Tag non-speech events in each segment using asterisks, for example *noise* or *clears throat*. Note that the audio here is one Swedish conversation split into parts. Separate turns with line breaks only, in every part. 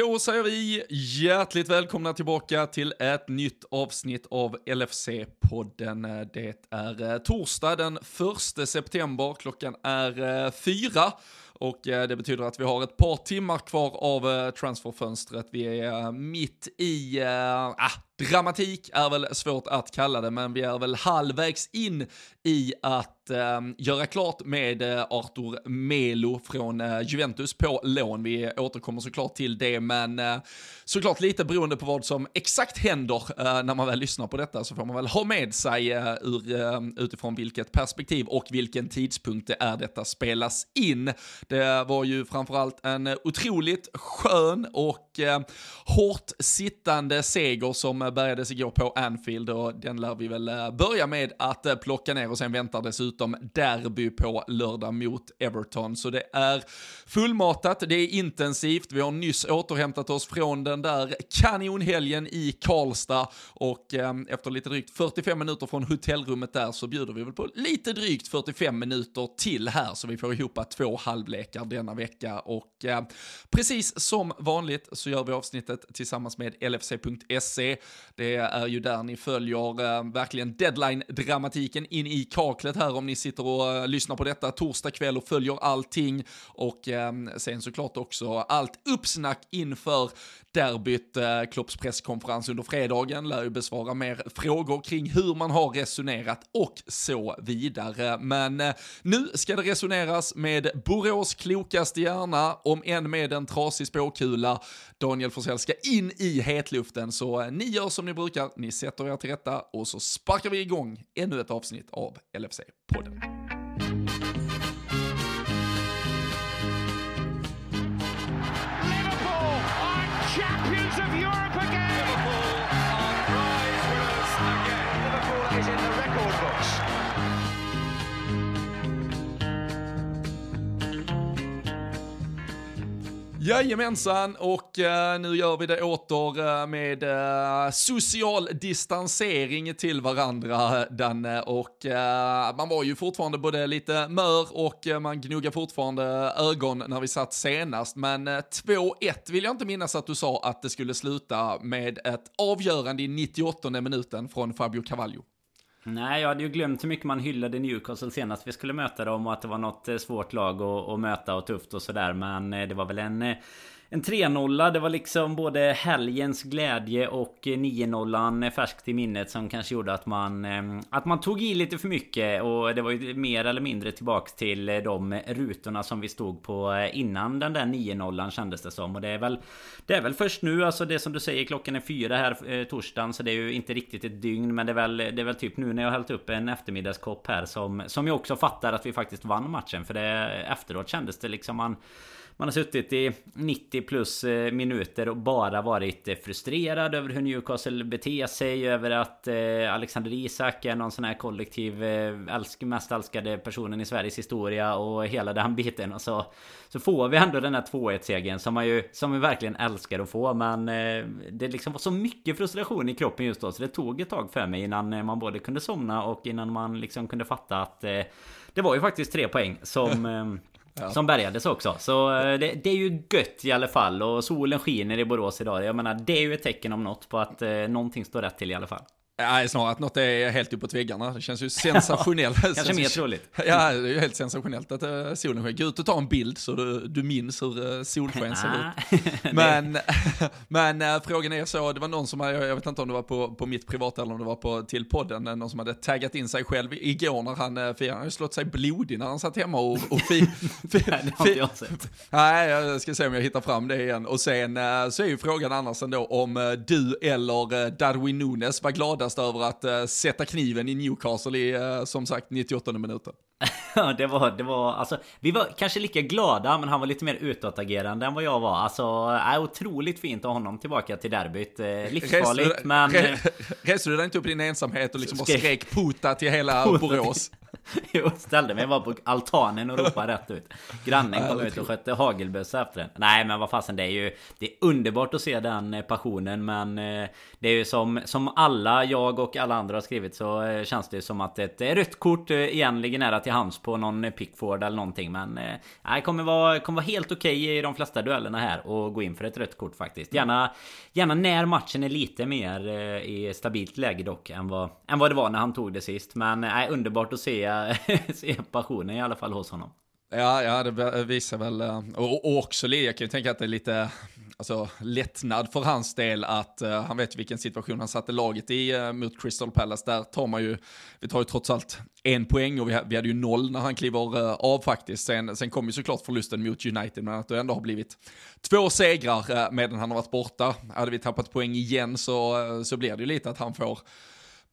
Då säger vi hjärtligt välkomna tillbaka till ett nytt avsnitt av LFC-podden. Det är eh, torsdag den 1 september, klockan är eh, fyra. Och eh, det betyder att vi har ett par timmar kvar av transferfönstret. Vi är mitt i, äh, dramatik är väl svårt att kalla det, men vi är väl halvvägs in i att eh, göra klart med eh, Artur Melo från eh, Juventus på lån. Vi återkommer såklart till det, men eh, såklart lite beroende på vad som exakt händer eh, när man väl lyssnar på detta så får man väl ha med sig eh, ur, eh, utifrån vilket perspektiv och vilken tidpunkt det är detta spelas in. Det var ju framförallt en otroligt skön och eh, hårt sittande seger som Eh, bärgades igår på Anfield och den lär vi väl eh, börja med att eh, plocka ner och sen väntar dessutom derby på lördag mot Everton. Så det är fullmatat, det är intensivt, vi har nyss återhämtat oss från den där kanonhelgen i Karlstad och eh, efter lite drygt 45 minuter från hotellrummet där så bjuder vi väl på lite drygt 45 minuter till här så vi får ihop två halvlekar denna vecka och eh, precis som vanligt så gör vi avsnittet tillsammans med LFC.se. Det är ju där ni följer eh, verkligen deadline-dramatiken in i kaklet här om ni sitter och eh, lyssnar på detta torsdag kväll och följer allting. Och eh, sen såklart också allt uppsnack inför derbyt. Eh, uh, Klopps presskonferens under fredagen lär ju besvara mer frågor kring hur man har resonerat och så vidare. Men nu ska det resoneras med Borås klokaste hjärna, om än med en trasig spåkula. Daniel Forsell ska in i hetluften, så ni gör som ni brukar, ni sätter er till rätta och så sparkar vi igång ännu ett avsnitt av LFC-podden. Jajamensan, och uh, nu gör vi det åter uh, med uh, social distansering till varandra, Danne. Och man var ju fortfarande både lite mör och man gnuggar fortfarande ögon när vi satt senast. Men 2-1 vill jag inte minnas att du sa att det skulle sluta med ett avgörande i 98 minuten från Fabio Cavallo.
Nej, jag hade ju glömt hur mycket man hyllade Newcastle senast vi skulle möta dem och att det var något eh, svårt lag att, att möta och tufft och sådär. Men eh, det var väl en eh, en 3-0 det var liksom både helgens glädje och eh, 9-0 eh, färskt i minnet som kanske gjorde att man eh, Att man tog i lite för mycket. Och det var ju mer eller mindre tillbaks till de rutorna som vi stod på innan den där 9-0 kändes det som. Och det är väl Det är väl först nu alltså det som du säger klockan är fyra här torsdagen så det är ju inte riktigt ett dygn. Men det är väl Det är väl typ nu när jag har hällt upp en eftermiddagskopp här som Som jag också fattar att vi faktiskt vann matchen. För det efteråt kändes det liksom man man har suttit i 90 plus eh, minuter och bara varit eh, frustrerad över hur Newcastle beter sig. Över att eh, Alexander Isak är någon sån här kollektiv älsk, mest älskade personen i Sveriges historia och hela den *laughs* biten. Och så, så får vi ändå den här 2-1 segern som man ju som vi verkligen älskar att få. Men det liksom var så mycket frustration i kroppen just då så det tog ett tag för mig innan man både kunde somna och innan man liksom kunde fatta att det var ju faktiskt tre poäng som *laughs* Ja. Som bärgades också. Så eh, det, det, är ju gött i alla fall. Och solen skiner i Borås idag. Jag menar, det är ju ett tecken om något på att eh, någonting står rätt till i alla fall.
Nej, snarare att något är helt uppåt väggarna. Det känns ju sensationellt. *laughs*
Kanske mer troligt.
Ja, det är ju helt sensationellt att uh, solen skiner. Gå ut och ta en bild så du, du minns hur uh, solsken ser ut. *laughs* Men, *laughs* men uh, frågan är så, det var någon som, jag, vet inte om det var på, på mitt privata eller om det var på, till podden, någon som hade taggat in sig själv igår när han firade. Han hade slått sig blodig när han satt hemma och, och fi,
fi, Nej, det har jag sett.
Nej, jag ska se om jag hittar fram det igen. Och sen så är ju frågan annars ändå om du eller Darwin Nunes var glada gladast över att uh, sätta kniven i Newcastle i, uh, som sagt, 98 minuten. *laughs*
Ja, det var, det var, alltså, vi var kanske lika glada, men han var lite mer utåtagerande än vad jag var. Alltså, är otroligt fint att ha honom tillbaka till derbyt. Eh, livsfarligt, men...
Reste du dig inte upp i din ensamhet och liksom bara skrek puta till hela Borås? *laughs*
Jo, ställde mig bara på altanen och ropade rätt ut. Grannen kom ut och skötte hagelbössa efter den. Nej, men vad fasen, det är ju... Det är underbart att se den eh, passionen, men... Eh, det är ju som, som alla, jag och alla andra har skrivit så eh, känns det som att ett rött kort egentligen är till hands på någon Pickford eller någonting. Men... Nej, kommer vara, kommer vara helt okej okay i de flesta duellerna här och gå in för ett rött kort faktiskt. Gärna, gärna när matchen är lite mer i stabilt läge dock än vad, än vad det var när han tog det sist. Men nej, underbart att se *laughs* se passionen i alla fall hos honom.
Ja, ja det visar väl, eh, och, också jag kan ju tänka att det är lite alltså, lättnad för hans del att uh, han vet vilken situation han satte laget i uh, mot Crystal Palace. Där tar man ju, vi tar ju trots allt en poäng och vi, vi hade ju noll när han kliver uh, av faktiskt. Sen, sen kom ju såklart förlusten mot United, men att det ändå har blivit två segrar medan han har varit borta. Hade vi tappat poäng igen så, så blir det ju lite att han får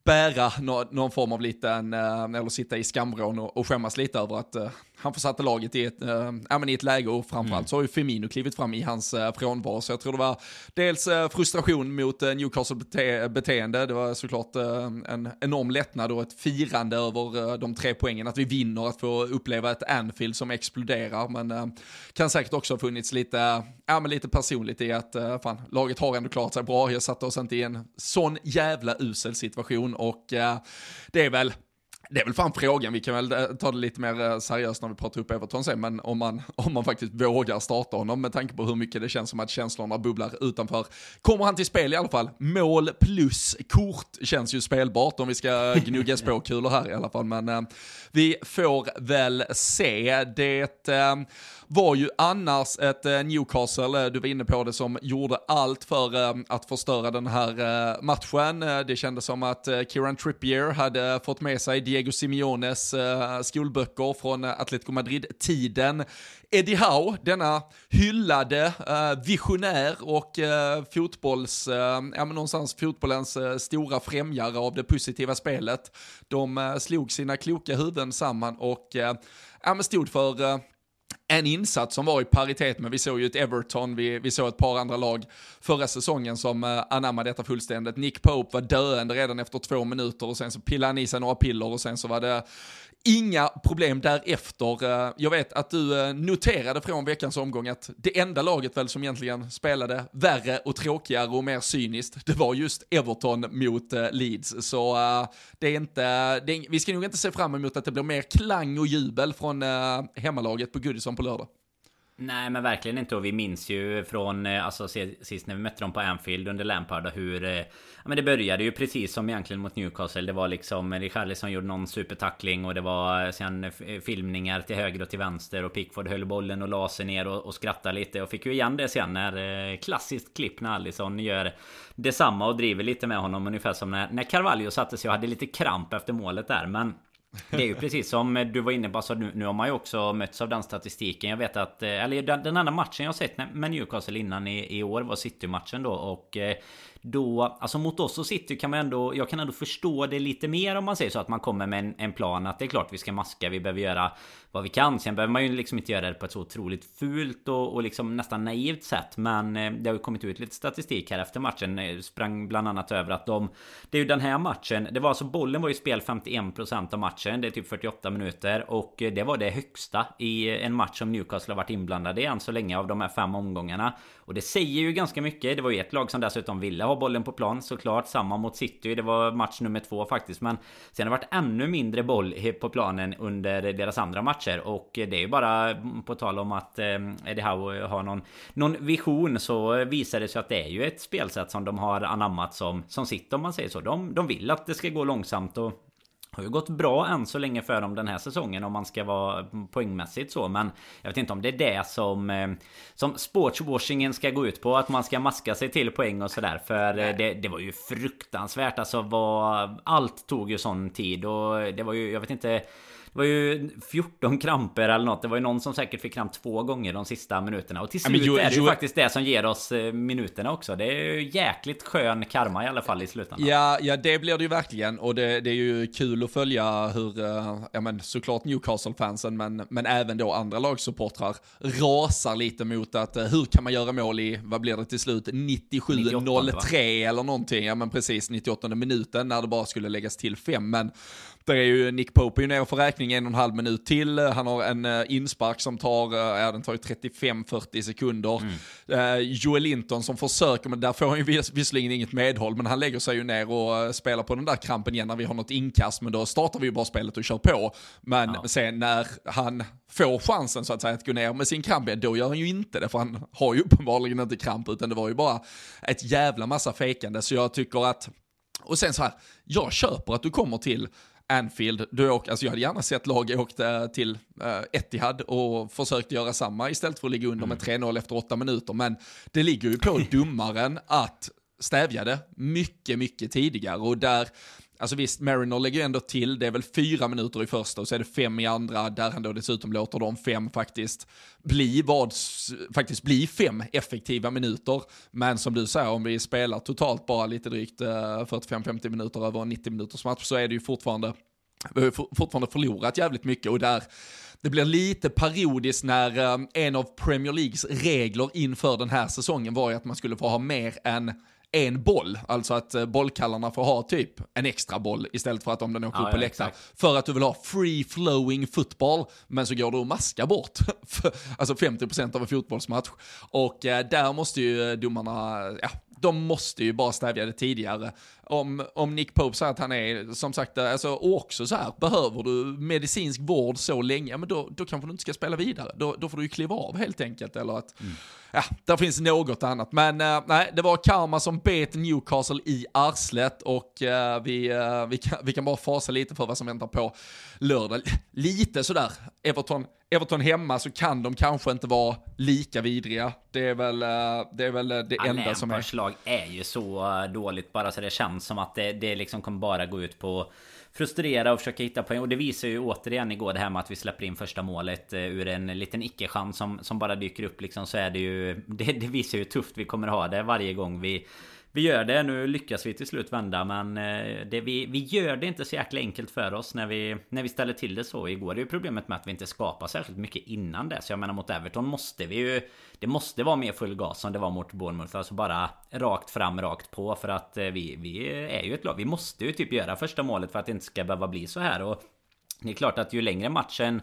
bära någon, form av liten, eh, eller sitta i skamvrån och, och skämmas lite över att eh, han försatte laget i ett, äh, men i ett läge och framförallt mm. så har ju Firmino klivit fram i hans äh, frånvaro. Så jag tror det var dels äh, frustration mot äh, Newcastle bete beteende, det var såklart äh, en enorm lättnad och ett firande över äh, de tre poängen, att vi vinner, att få uppleva ett Anfield som exploderar. Men äh, kan säkert också ha funnits lite, ja, men lite personligt i att äh, fan, laget har ändå klarat sig bra, jag satte oss inte i en sån jävla usel situation och äh, det är väl det är väl fan frågan, vi kan väl eh, ta det lite mer eh, seriöst när vi pratar upp Everton sen, men om man, *laughs* om man faktiskt vågar starta honom med tanke på hur mycket det känns som att känslorna bubblar utanför. Kommer han till spel i alla fall, mål plus kort känns ju spelbart om vi ska *laughs* gnugga spåkulor här i alla fall, men eh, vi får väl se. Det eh, var ju annars ett eh, Newcastle, eh, du var inne på det, som gjorde allt för eh, att förstöra den här matchen. Det kändes som att Kieran Trippier hade fått med sig Diego Simeones skolböcker från Atletico Madrid-tiden. Eddie Howe, denna hyllade visionär och fotbolls, ja men någonstans fotbollens stora främjare av det positiva spelet. De slog sina kloka huvuden samman och ja, men stod för en insats som var i paritet med, vi såg ju ett Everton, vi, vi såg ett par andra lag förra säsongen som uh, anammade detta fullständigt. Nick Pope var döende redan efter två minuter och sen så pillade han i sig några piller och sen så var det Inga problem därefter. Eh, jag vet att du eh, noterade från veckans omgång att det enda laget väl som egentligen spelade värre och tråkigare och mer cyniskt, det var just Everton mot eh, Leeds. Så det är inte, det är, vi ska nog inte se fram emot att det blir mer klang och jubel från hemmalaget på Goodison på lördag.
Nej men verkligen inte och vi minns ju från eh, alltså sist när vi mötte dem på Anfield under Lampard hur eh, men det började ju precis som egentligen mot Newcastle. Det var liksom Richarlison gjorde någon supertackling och det var eh, sen filmningar till höger och till vänster och Pickford höll bollen och la sig ner och, och skrattade lite och fick ju igen det sen när klassiskt klipp när Allison gör detsamma och driver lite med honom ungefär som när, när Carvalho satte sig och hade lite kramp efter målet där men det är ju precis som du var inne på, alltså nu, nu har man ju också mötts av den statistiken. Jag vet att, eh, eller den, den enda matchen jag sett med Newcastle innan i, i år var City-matchen då och eh, då, alltså mot oss och City kan man ändå, jag kan ändå förstå det lite mer om man säger så att man kommer med en, en plan att det är klart vi ska maska, vi behöver göra vad vi kan. Sen behöver man ju liksom inte göra det på ett så otroligt fult och, och liksom nästan naivt sätt. Men eh, det har ju kommit ut lite statistik här efter matchen. Eh, sprang bland annat över att de... Det är ju den här matchen. Det var alltså bollen var ju spel 51% av matchen. Det är typ 48 minuter. Och eh, det var det högsta i en match som Newcastle har varit inblandade i än så länge av de här fem omgångarna. Och det säger ju ganska mycket. Det var ju ett lag som dessutom ville ha bollen på plan såklart. Samma mot City. Det var match nummer två faktiskt. Men sen har det varit ännu mindre boll på planen under deras andra matcher. Och det är ju bara på tal om att eh, Eddie Howe har någon, någon vision så visar det sig att det är ju ett spelsätt som de har anammat som, som sitt om man säger så. De, de vill att det ska gå långsamt och har ju gått bra än så länge för dem den här säsongen om man ska vara poängmässigt så men Jag vet inte om det är det som eh, Som sportswashingen ska gå ut på att man ska maska sig till poäng och sådär för eh, det, det, var ju fruktansvärt. Alltså vad Allt tog ju sån tid och det var ju jag vet inte var ju 14 kramper eller något. Det var ju någon som säkert fick kramp två gånger de sista minuterna. Och till slut ja, är det ju faktiskt det som ger oss eh, minuterna också. Det är ju jäkligt skön karma i alla fall i slutändan.
Ja, ja det blir det ju verkligen. Och det, det är ju kul att följa hur, uh, ja men såklart Newcastle-fansen, men, men även då andra lagsupportrar rasar lite mot att uh, hur kan man göra mål i, vad blir det till slut, 97-03 eller någonting. Ja men precis, 98 minuten när det bara skulle läggas till fem. Men där är ju Nick Pope ju nere för räkning en och en halv minut till. Han har en uh, inspark som tar, uh, ja den tar ju 35-40 sekunder. Mm. Joel Linton som försöker, men där får han ju vis visserligen inget medhåll, men han lägger sig ju ner och spelar på den där krampen igen när vi har något inkast, men då startar vi ju bara spelet och kör på. Men ja. sen när han får chansen så att säga att gå ner med sin kramp, då gör han ju inte det, för han har ju uppenbarligen inte kramp, utan det var ju bara ett jävla massa fejkande. Så jag tycker att, och sen så här, jag köper att du kommer till Anfield, du åker, alltså jag hade gärna sett lag åkte till uh, Etihad och försökte göra samma istället för att ligga under med 3-0 mm. efter åtta minuter. Men det ligger ju på *clears throat* domaren att stävja det mycket, mycket tidigare och där Alltså visst, Marinol lägger ju ändå till, det är väl fyra minuter i första och så är det fem i andra, där han då dessutom låter de fem faktiskt bli vad, faktiskt bli fem effektiva minuter. Men som du säger, om vi spelar totalt bara lite drygt eh, 45-50 minuter över en 90 minuters match så är det ju fortfarande, vi har fortfarande förlorat jävligt mycket och där det blir lite parodiskt när eh, en av Premier Leagues regler inför den här säsongen var ju att man skulle få ha mer än en boll, alltså att eh, bollkallarna får ha typ en extra boll istället för att om den åker ja, upp på ja, läktaren. För att du vill ha free flowing football, men så går du och maskar bort *laughs* alltså 50% av en fotbollsmatch. Och eh, där måste ju domarna, ja, de måste ju bara stävja det tidigare. Om, om Nick Pope säger att han är, som sagt, alltså också så här, behöver du medicinsk vård så länge, men då, då kanske du inte ska spela vidare. Då, då får du ju kliva av helt enkelt. Eller att, mm. Ja, där finns något annat. Men uh, nej, det var karma som bet Newcastle i arslet och uh, vi, uh, vi, kan, vi kan bara fasa lite för vad som väntar på lördag. Lite sådär, Everton Everton hemma så kan de kanske inte vara lika vidriga. Det är väl eh, det, är väl det enda Allen som är...
slag är ju så eh, dåligt bara så det känns som att det, det liksom kommer bara gå ut på frustrera och försöka hitta poäng. Och det visar ju återigen igår det här med att vi släpper in första målet eh, ur en liten icke-chans som, som bara dyker upp liksom. Så är det ju... *laughs* Det, det visar ju hur tufft vi kommer ha det varje gång vi vi gör det. Nu lyckas vi till slut vända men eh, det, vi, vi gör det inte så jäkla enkelt för oss när vi, när vi ställer till det så. Igår det är ju problemet med att vi inte skapar särskilt mycket innan det. Så jag menar mot Everton måste vi ju... Det måste vara mer full gas som det var mot Bournemouth. Alltså bara rakt fram, rakt på. För att eh, vi, vi är ju ett lag. Vi måste ju typ göra första målet för att det inte ska behöva bli så här. Och det är klart att ju längre matchen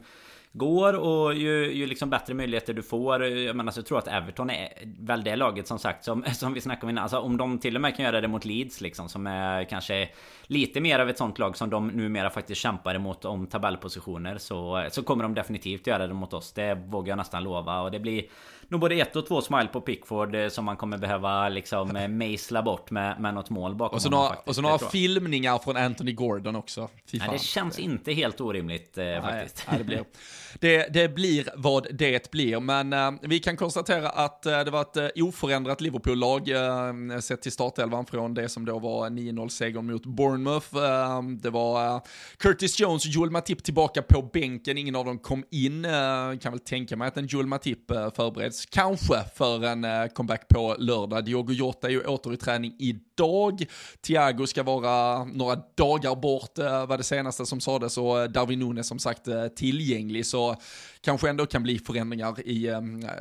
går och ju, ju liksom bättre möjligheter du får. Jag menar så jag tror att Everton är väl det laget som sagt som, *laughs* som vi snackade om innan. Alltså om de till och med kan göra det mot Leeds liksom som är kanske lite mer av ett sånt lag som de numera faktiskt kämpar emot om tabellpositioner så, så kommer de definitivt göra det mot oss. Det vågar jag nästan lova och det blir nog både ett och två smile på Pickford eh, som man kommer behöva liksom eh, mejsla bort med, med något mål bakom
Och så några, faktiskt, och så några filmningar från Anthony Gordon också.
Nej, det känns inte helt orimligt eh, faktiskt.
Nej, det, blir, *laughs* det, det, blir vad det blir, men uh, vi kan konstatera att uh, det var ett uh, oförändrat Liverpool-lag uh, sett till startelvan från det som då var 9-0-segern mot Bournemouth. det var Curtis Jones och Joel Matip tillbaka på bänken, ingen av dem kom in. kan väl tänka mig att en Joel Matip förbereds kanske för en eh, comeback på lördag. Diogo Jota är ju åter i träning idag. Thiago ska vara några dagar bort, eh, var det senaste som sades, och eh, Darwin Nunes som sagt tillgänglig. Så kanske ändå kan bli förändringar i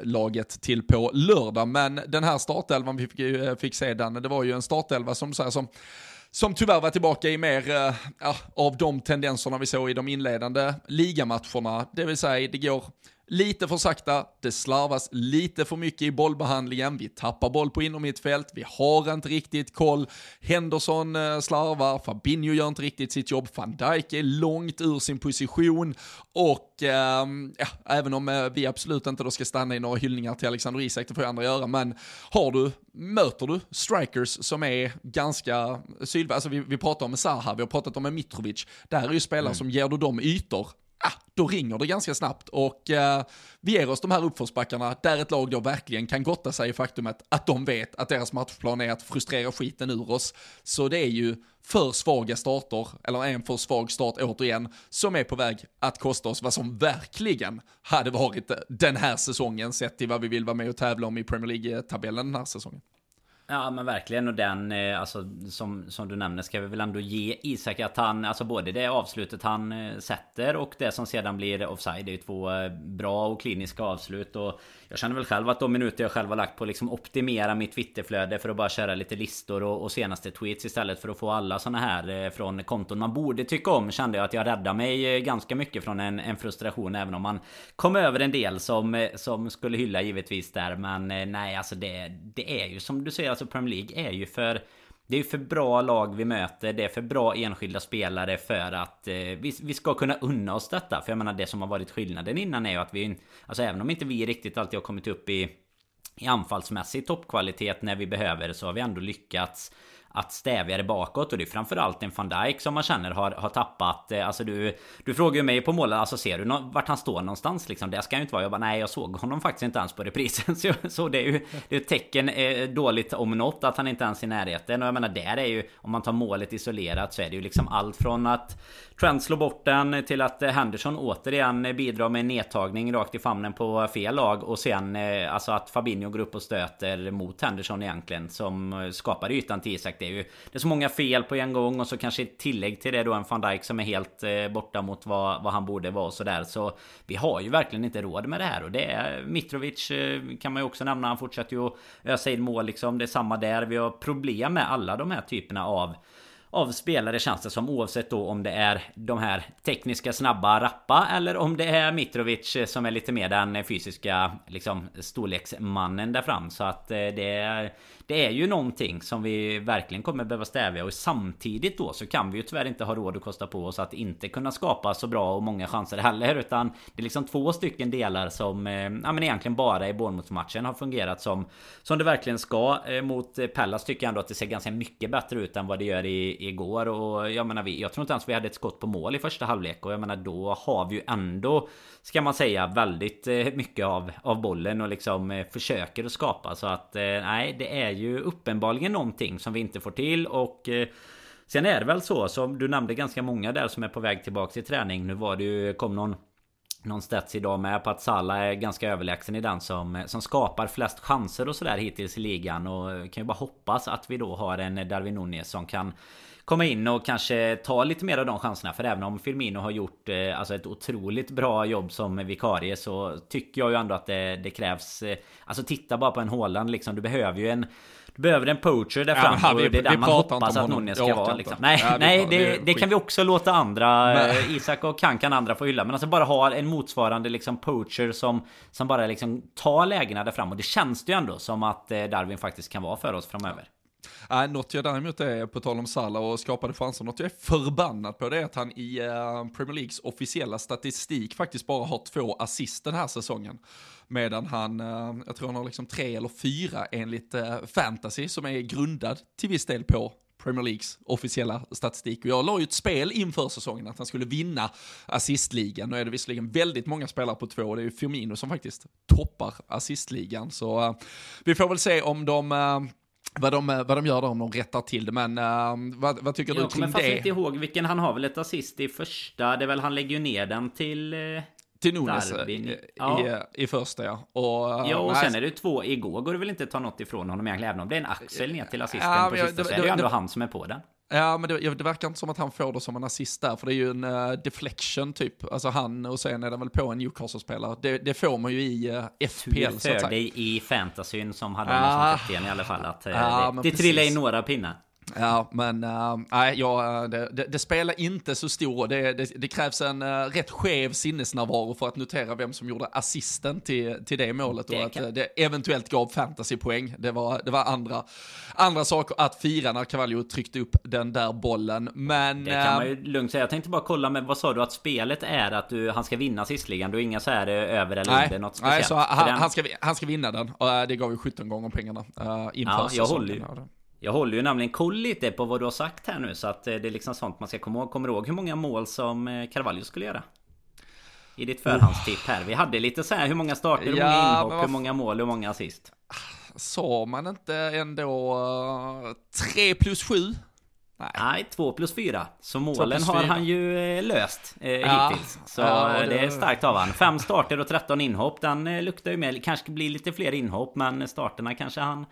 laget till på lördag. Men den här startelvan vi fick, fick se, den, det var ju en startelva som, så här, som som tyvärr var tillbaka i mer äh, av de tendenserna vi såg i de inledande ligamatcherna. Det vill säga, det går lite för sakta, det slarvas lite för mycket i bollbehandlingen, vi tappar boll på innermittfält, vi har inte riktigt koll, Henderson eh, slarvar, Fabinho gör inte riktigt sitt jobb, van Dijk är långt ur sin position. Och eh, ja, även om eh, vi absolut inte då ska stanna i några hyllningar till Alexander Isak, det får andra göra, men har du, möter du strikers som är ganska sydvä, alltså vi, vi pratar om Zaha, vi har pratat om Mitrovic, där är ju spelare mm. som ger du dem ytor, ah, då ringer det ganska snabbt och eh, vi ger oss de här uppförsbackarna där ett lag då verkligen kan gotta sig i faktumet att de vet att deras matchplan är att frustrera skiten ur oss. Så det är ju för svaga starter, eller en för svag start återigen, som är på väg att kosta oss vad som verkligen hade varit den här säsongen sett till vad vi vill vara med och tävla om i Premier League-tabellen den här säsongen.
Ja men verkligen. Och den eh, alltså som, som du nämner ska vi väl ändå ge Isak att han Alltså både det avslutet han eh, sätter och det som sedan blir offside. Det är ju två eh, bra och kliniska avslut. Och Jag känner väl själv att de minuter jag själv har lagt på liksom optimera mitt Twitterflöde för att bara köra lite listor och, och senaste tweets istället för att få alla såna här från konton man borde tycka om Kände jag att jag räddade mig ganska mycket från en, en frustration även om man kom över en del som, som skulle hylla givetvis där. Men nej alltså det, det är ju som du säger alltså Alltså Premier League är ju för det är ju för bra lag vi möter, det är för bra enskilda spelare för att eh, vi, vi ska kunna unna oss detta. För jag menar det som har varit skillnaden innan är ju att vi, alltså även om inte vi riktigt alltid har kommit upp i, i anfallsmässig toppkvalitet när vi behöver så har vi ändå lyckats att stävja det bakåt. Och det är framförallt en van Dijk som man känner har, har tappat. Eh, alltså du Du frågar ju mig på målet Alltså ser du no vart han står någonstans liksom? Det ska ju inte vara. Jag bara nej jag såg honom faktiskt inte ens på reprisen. *laughs* Så, så det är ju Det är ett tecken eh, dåligt om något Att han inte ens är i närheten. Och jag menar där är ju Om man tar målet isolerat så är det ju liksom allt från att Trent slår bort den till att eh, Henderson återigen bidrar med en nedtagning rakt i famnen på fel lag. Och sen eh, alltså att Fabinho går upp och stöter mot Henderson egentligen som eh, skapar ytan till Isak. Det är ju det är så många fel på en gång och så kanske ett tillägg till det då en van Dijk som är helt eh, borta mot vad, vad han borde vara och sådär. Så vi har ju verkligen inte råd med det här och det är Mitrovic eh, kan man ju också nämna. Han fortsätter ju att ösa in mål liksom. Det är samma där. Vi har problem med alla de här typerna av av spelare känns det som oavsett då om det är de här tekniska snabba rappa eller om det är Mitrovic eh, som är lite mer den fysiska liksom storleksmannen där fram så att det är det är ju någonting som vi verkligen kommer behöva stävja. Och samtidigt då så kan vi ju tyvärr inte ha råd att kosta på oss att inte kunna skapa så bra och många chanser heller. Utan det är liksom två stycken delar som eh, ja men egentligen bara i Bournemouth-matchen har fungerat som som det verkligen ska. Eh, mot Pallas tycker jag ändå att det ser ganska mycket bättre ut än vad det gör i, igår. Och jag menar vi jag tror inte ens vi hade ett skott på mål i första halvlek. Och jag menar då har vi ju ändå ska man säga väldigt eh, mycket av av bollen och liksom eh, försöker att skapa. Så att eh, nej det är ju uppenbarligen någonting som vi inte får till och eh, Sen är det väl så som du nämnde ganska många där som är på väg tillbaka till träning. Nu var det ju, kom någon någon stats idag med på att Salah är ganska överlägsen i den som, som skapar flest chanser och sådär hittills i ligan. Och eh, kan ju bara hoppas att vi då har en Darwin Nunez som kan komma in och kanske ta lite mer av de chanserna. För även om Firmino har gjort eh, alltså ett otroligt bra jobb som vikarie så tycker jag ju ändå att det, det krävs... Eh, alltså titta bara på en Håland liksom. Du behöver ju en... Du behöver en poacher där ja, fram här, och det är där man hoppas att Nunez ska vara liksom. Nej, ja, nej det, det, det kan vi också låta andra eh, Isak och Kan kan andra få hylla Men alltså bara ha en motsvarande liksom poacher som Som bara liksom tar lägena där fram Och det känns det ju ändå som att eh, Darwin faktiskt kan vara för oss framöver
Äh, något jag däremot är, på tal om Salah och skapade chanser, något jag är förbannad på det är att han i äh, Premier Leagues officiella statistik faktiskt bara har två assist den här säsongen. Medan han, äh, jag tror han har liksom tre eller fyra enligt äh, fantasy som är grundad till viss del på Premier Leagues officiella statistik. Och jag la ju ett spel inför säsongen att han skulle vinna assistligan. Nu är det visserligen väldigt många spelare på två och det är ju Firmino som faktiskt toppar assistligan. Så uh, vi får väl se om de uh, vad de, vad de gör då om de rättar till det. Men uh, vad, vad, tycker
jag
du kring det? Jag
kommer inte ihåg vilken han har väl ett assist i första. Det är väl han lägger ju ner den till... Uh,
till Nunes eh, i, ja. i, i, första ja.
Och, ja och nej, sen är det två, igår går det väl inte att ta något ifrån honom egentligen. Även om det är en axel ner till assisten ja, på sista det, så är det ju ändå det, han som är på den.
Ja, men det, det, verkar inte som att han får det som en assist där, för det är ju en uh, deflection typ. Alltså han och sen är den väl på en Newcastle-spelare. Det, det, får man ju i uh, FPL Tur
så att säga. dig i fantasyn som hade honom som kapten i alla fall. Att, ja, det, det trillar in några pinnar.
Ja, men uh, nej, ja, det, det, det, spelar inte så stor. Det, det, krävs en uh, rätt skev sinnesnärvaro för att notera vem som gjorde assisten till, till det målet och att uh, det eventuellt gav fantasypoäng. Det var, det var andra, andra saker att fira när Cavallo tryckte upp den där bollen. Men...
Det kan man ju lugnt säga. Jag tänkte bara kolla med, vad sa du att spelet är att du, han ska vinna sistligan? Du har inga så här över eller nej, under något speciellt?
Nej, så han, den... han, ska, han ska vinna den och det gav ju 17 gånger pengarna uh, inför ja,
jag håller ju. Jag håller ju nämligen koll lite på vad du har sagt här nu så att eh, det är liksom sånt man ska komma ihåg. Kommer du ihåg hur många mål som eh, Carvalho skulle göra? I ditt förhandstipp här. Vi hade lite så här hur många starter, hur ja, många inhopp, hur många mål, hur många assist?
Sa man inte ändå 3 uh, plus 7?
Nej. 2 plus 4. Så målen har han ju eh, löst eh, ja. hittills. Så ja, det... det... är starkt av han. Fem starter och 13 inhopp. Den eh, luktar ju med. Kanske blir lite fler inhopp men starterna kanske han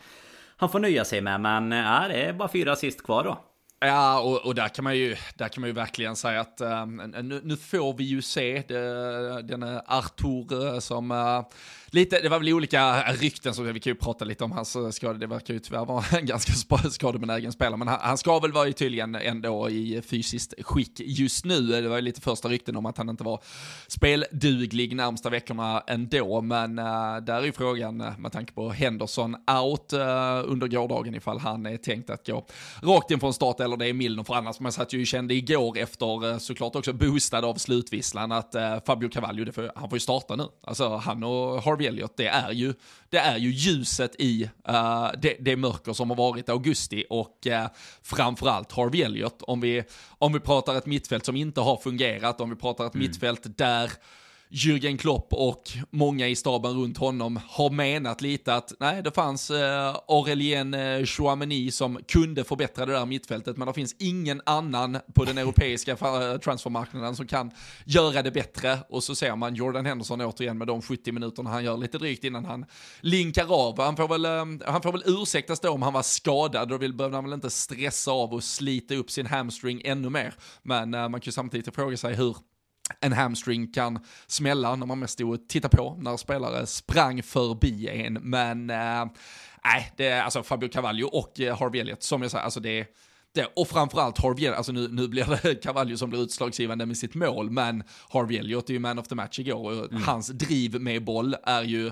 han får nöja sig med. Men ja, det är bara fyra assist kvar då.
Ja, och, och, där, kan man ju, där kan man ju verkligen säga att um, nu, nu, får vi ju se det, den eh, Artur som uh, lite, det var väl olika rykten, så vi kan ju prata lite om hans eh, skada. Det verkar ju tyvärr vara *laughs* en ganska skadebenägen spelare, men han, han ska väl vara tydligen ändå i fysiskt skick just nu. Det var ju lite första rykten om att han inte var spelduglig närmsta veckorna ändå, men uh, där är ju frågan eh, med tanke på Henderson out uh, under gårdagen ifall han är tänkt att gå rakt in från start eller det är Milner, för annars man satt ju kände igår efter såklart också boostad av slutvisslan att Fabio Cavallo, får, han får ju starta nu. Alltså han och Harvey Harvey Elliot, det är ju, det är ju ljuset i uh, det, det mörker som har varit augusti och uh, framförallt Harvey Elliot. Om vi, om vi pratar ett mittfält som inte har fungerat, om vi pratar ett mm. mittfält där Jürgen Klopp och många i staben runt honom har menat lite att nej, det fanns eh, Aurelien eh, Chouameni som kunde förbättra det där mittfältet, men det finns ingen annan på den europeiska eh, transfermarknaden som kan göra det bättre. Och så ser man Jordan Henderson återigen med de 70 minuterna han gör lite drygt innan han linkar av. Han får väl, eh, han får väl ursäktas då om han var skadad, då behövde han väl inte stressa av och slita upp sin hamstring ännu mer. Men eh, man kan ju samtidigt fråga sig hur en hamstring kan smälla när man mest stod och tittade på när spelare sprang förbi en. Men nej, äh, det är alltså Fabio Cavallo och eh, Harvey Elliott, som jag säger, alltså det är det, och framförallt Harvey alltså nu, nu blir det *laughs* Cavallo som blir utslagsgivande med sitt mål, men Harvey Elliott är ju man of the match igår och mm. hans driv med boll är ju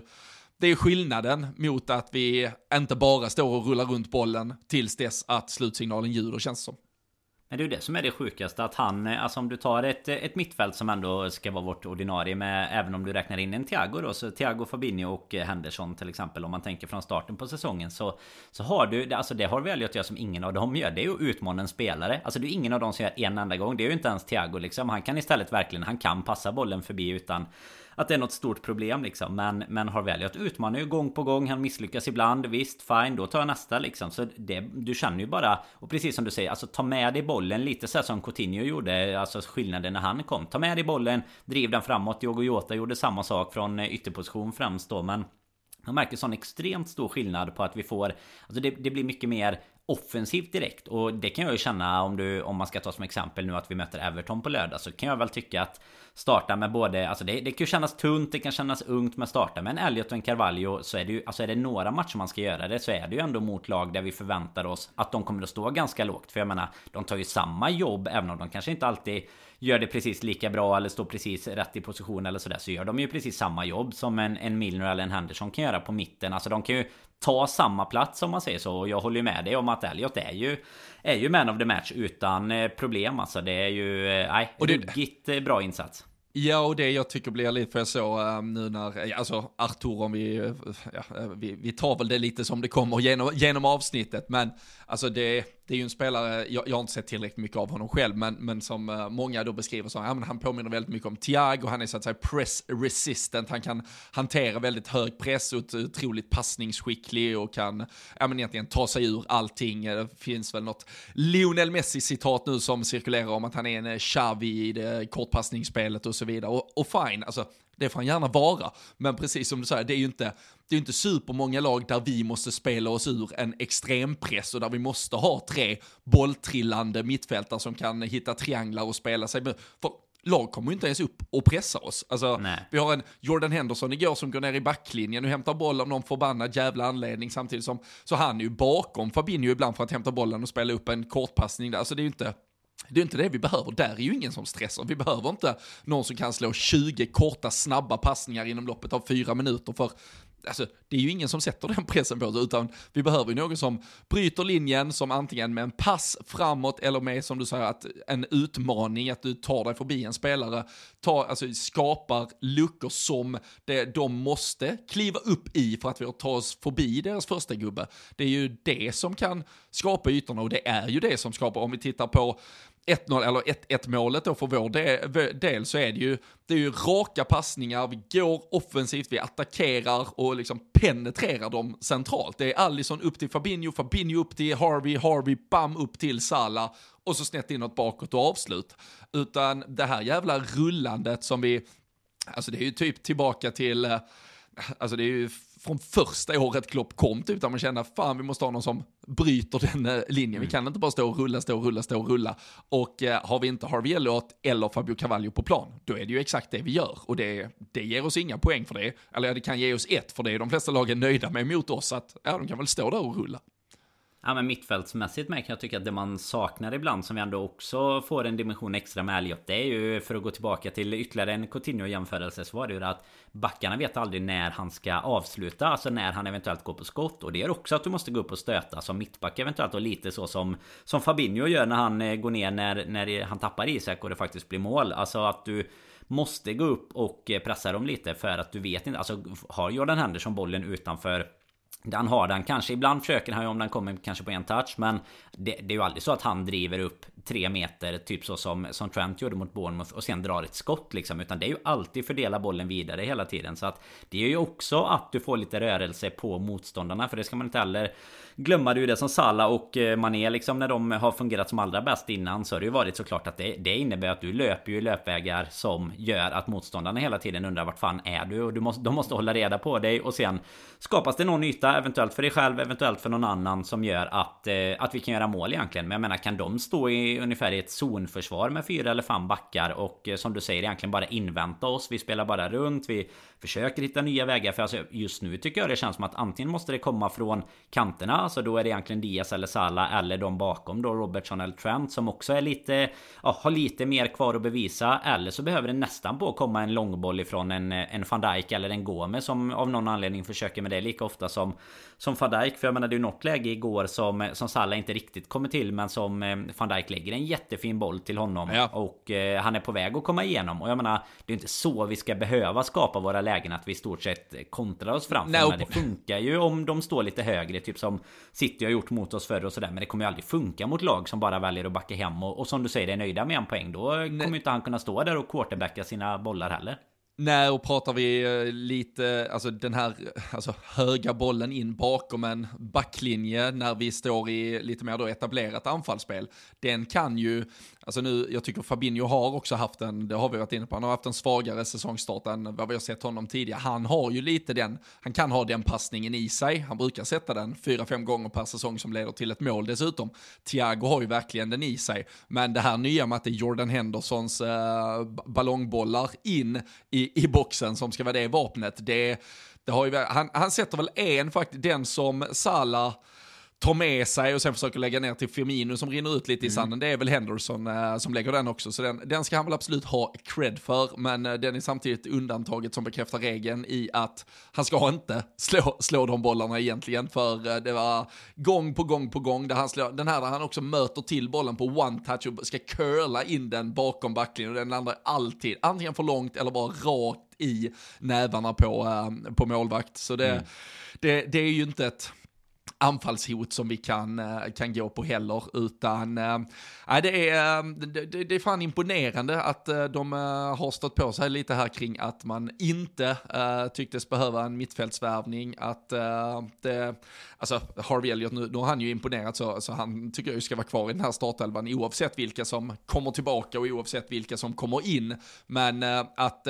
det är skillnaden mot att vi inte bara står och rullar runt bollen tills dess att slutsignalen ljuder känns som.
Men det är ju det som är det sjukaste att han, eh, alltså om du tar ett, eh, ett mittfält som ändå ska vara vårt ordinarie med, även om du räknar in en Thiago då, så Thiago, Fabinho och eh, Henderson till exempel, om man tänker från starten på säsongen så, så har du, alltså det har väl att göra som ingen av dem gör, det är ju att utmana en spelare. Alltså det är ingen av dem som gör en enda gång, det är ju inte ens Thiago liksom, han kan istället verkligen, han kan passa bollen förbi utan att det är något stort problem liksom. Men, men har väljer att utmana ju gång på gång. Han misslyckas ibland. Visst, fine, då tar jag nästa liksom. Så det, du känner ju bara, och precis som du säger, alltså ta med dig bollen lite så som Coutinho gjorde. Alltså skillnaden när han kom. Ta med dig bollen, driv den framåt. Diogo Jota gjorde samma sak från eh, ytterposition främst då. Men man märker sån extremt stor skillnad på att vi får Alltså det, det, blir mycket mer offensivt direkt. Och det kan jag ju känna om du Om man ska ta som exempel nu att vi möter Everton på lördag så kan jag väl tycka att Starta med både Alltså det, det kan ju kännas tunt Det kan kännas ungt med starta med en Elliot och en Carvalho Så är det ju Alltså är det några matcher man ska göra det Så är det ju ändå mot lag där vi förväntar oss Att de kommer att stå ganska lågt. För jag menar De tar ju samma jobb Även om de kanske inte alltid Gör det precis lika bra eller står precis rätt i position eller sådär Så gör de ju precis samma jobb som en, en Milner eller en Henderson kan göra på mitten Alltså de kan ju ta samma plats om man säger så. Och jag håller ju med dig om att Elliot är ju är ju man of the match utan eh, problem alltså. Det är ju, eh, nej, ruggigt eh, bra insats.
Ja, och det jag tycker blir lite, för jag såg um, nu när, alltså Artur, om vi, ja, vi, vi tar väl det lite som det kommer genom, genom avsnittet, men alltså det, det är ju en spelare, jag, jag, har inte sett tillräckligt mycket av honom själv, men, men som eh, många då beskriver så, ja men han påminner väldigt mycket om Thiago, han är så att säga press resistant, han kan hantera väldigt hög press, och otroligt passningsskicklig och kan, ja men egentligen ta sig ur allting. Eh, det finns väl något Lionel Messi-citat nu som cirkulerar om att han är en eh, Xavi i det kortpassningsspelet och så vidare. Och, och fine, alltså det får han gärna vara. Men precis som du säger, det är ju inte, det är inte supermånga lag där vi måste spela oss ur en extrempress och där vi måste ha tre bolltrillande mittfältare som kan hitta trianglar och spela sig. För lag kommer ju inte ens upp och pressa oss. Alltså, vi har en Jordan Henderson igår som går ner i backlinjen och hämtar boll av någon förbannad jävla anledning samtidigt som, så han är ju bakom Fabinho ibland för att hämta bollen och spela upp en kortpassning där. Alltså det är ju inte, det är inte det vi behöver, där är ju ingen som stressar. Vi behöver inte någon som kan slå 20 korta, snabba passningar inom loppet av fyra minuter, för Alltså, det är ju ingen som sätter den pressen på oss, utan vi behöver ju någon som bryter linjen, som antingen med en pass framåt eller med, som du säger, att en utmaning, att du tar dig förbi en spelare, tar, alltså, skapar luckor som det, de måste kliva upp i för att vi tar oss förbi deras första gubbe. Det är ju det som kan skapa ytorna och det är ju det som skapar, om vi tittar på 1-0, eller 1-1 målet då för vår del så är det ju, det är ju raka passningar, vi går offensivt, vi attackerar och liksom penetrerar dem centralt. Det är Allison upp till Fabinho, Fabinho upp till Harvey, Harvey bam upp till Salah och så snett inåt bakåt och avslut. Utan det här jävla rullandet som vi, alltså det är ju typ tillbaka till eh, alltså det är ju från första året Klopp kom typ, där man kände fan vi måste ha någon som bryter den eh, linjen. Mm. Vi kan inte bara stå och rulla, stå och rulla, stå och rulla. Och eh, har vi inte Harvey Elliot eller Fabio Cavallo på plan, då är det ju exakt det vi gör. Och det, det ger oss inga poäng för det. Eller det kan ge oss ett, för det är de flesta lagen nöjda med mot oss, att ja, de kan väl stå där och rulla.
Ja men mittfältsmässigt med kan jag tycka att det man saknar ibland som vi ändå också får en dimension extra med Elliot Det är ju för att gå tillbaka till ytterligare en Coutinho-jämförelse så var det ju att Backarna vet aldrig när han ska avsluta Alltså när han eventuellt går på skott. Och det är också att du måste gå upp och stöta som mittback eventuellt Och lite så som Som Fabinho gör när han eh, går ner när, när han tappar Isak och det faktiskt blir mål. Alltså att du Måste gå upp och eh, pressa dem lite för att du vet inte Alltså har Jordan Henderson bollen utanför den har den kanske. Ibland försöker han ju om den kommer kanske på en touch. Men det, det, är ju aldrig så att han driver upp tre meter. Typ så som, som Trent gjorde mot Bournemouth. Och sen drar ett skott liksom. Utan det är ju alltid fördela bollen vidare hela tiden. Så att det är ju också att du får lite rörelse på motståndarna. För det ska man inte heller glömma. Det ju det som Salah och eh, Mané liksom när de har fungerat som allra bäst innan. Så har det ju varit såklart att det, det innebär att du löper ju löpvägar som gör att motståndarna hela tiden undrar vart fan är du? Och du måste, de måste hålla reda på dig. Och sen skapas det någon yta eventuellt för dig själv, eventuellt för någon annan som gör att, eh, att vi kan göra mål egentligen. Men jag menar, kan de stå i ungefär i ett zonförsvar med fyra eller fem backar och eh, som du säger egentligen bara invänta oss. Vi spelar bara runt, vi försöker hitta nya vägar. För alltså, just nu tycker jag det känns som att antingen måste det komma från kanterna, så då är det egentligen Diaz eller Salah eller de bakom då Robertson eller Trent som också är lite, ja, har lite mer kvar att bevisa. Eller så behöver det nästan på komma en långboll ifrån en, en van Dijk eller en Gomez som av någon anledning försöker med det lika ofta som som van Dijk. För jag menar det är ju något läge igår som, som Salah inte riktigt kommer till. Men som eh, van Dijk lägger en jättefin boll till honom. Ja. Och eh, han är på väg att komma igenom. Och jag menar det är inte så vi ska behöva skapa våra lägen. Att vi i stort sett kontrar oss fram. Men det funkar ju om de står lite högre. Typ som City har gjort mot oss förr och sådär. Men det kommer ju aldrig funka mot lag som bara väljer att backa hem. Och, och som du säger är nöjda med en poäng. Då Nej. kommer inte han kunna stå där och quarterbacka sina bollar heller.
Nej, och pratar vi eh, lite, alltså den här alltså, höga bollen in bakom en backlinje när vi står i lite mer då etablerat anfallsspel, den kan ju Alltså nu, jag tycker Fabinho har också haft en, det har vi varit inne på, han har haft en svagare säsongstart än vad vi har sett honom tidigare. Han har ju lite den, han kan ha den passningen i sig. Han brukar sätta den fyra, fem gånger per säsong som leder till ett mål dessutom. Thiago har ju verkligen den i sig. Men det här nya med att det är Jordan Hendersons eh, ballongbollar in i, i boxen som ska vara det vapnet, det, det har ju, han, han sätter väl en faktiskt, den som Salah tar med sig och sen försöker lägga ner till Firmino som rinner ut lite i mm. sanden. Det är väl Henderson eh, som lägger den också. Så den, den ska han väl absolut ha cred för. Men eh, den är samtidigt undantaget som bekräftar regeln i att han ska inte slå, slå de bollarna egentligen. För eh, det var gång på gång på gång där han slår, den här där han också möter till bollen på one touch och ska curla in den bakom backlinjen. Och den landar alltid antingen för långt eller bara rakt i nävarna på, äh, på målvakt. Så det, mm. det, det är ju inte ett anfallshot som vi kan, eh, kan gå på heller, utan äh, det, är, eh, det, det är fan imponerande att de har stått på sig lite här kring att man inte äh, tycktes behöva en mittfältsvärvning, att äh, det, alltså Harvey Elliot nu, nu har han ju imponerat så, så han tycker jag ska vara kvar i den här startelvan oavsett vilka som kommer tillbaka och oavsett vilka som kommer in, men att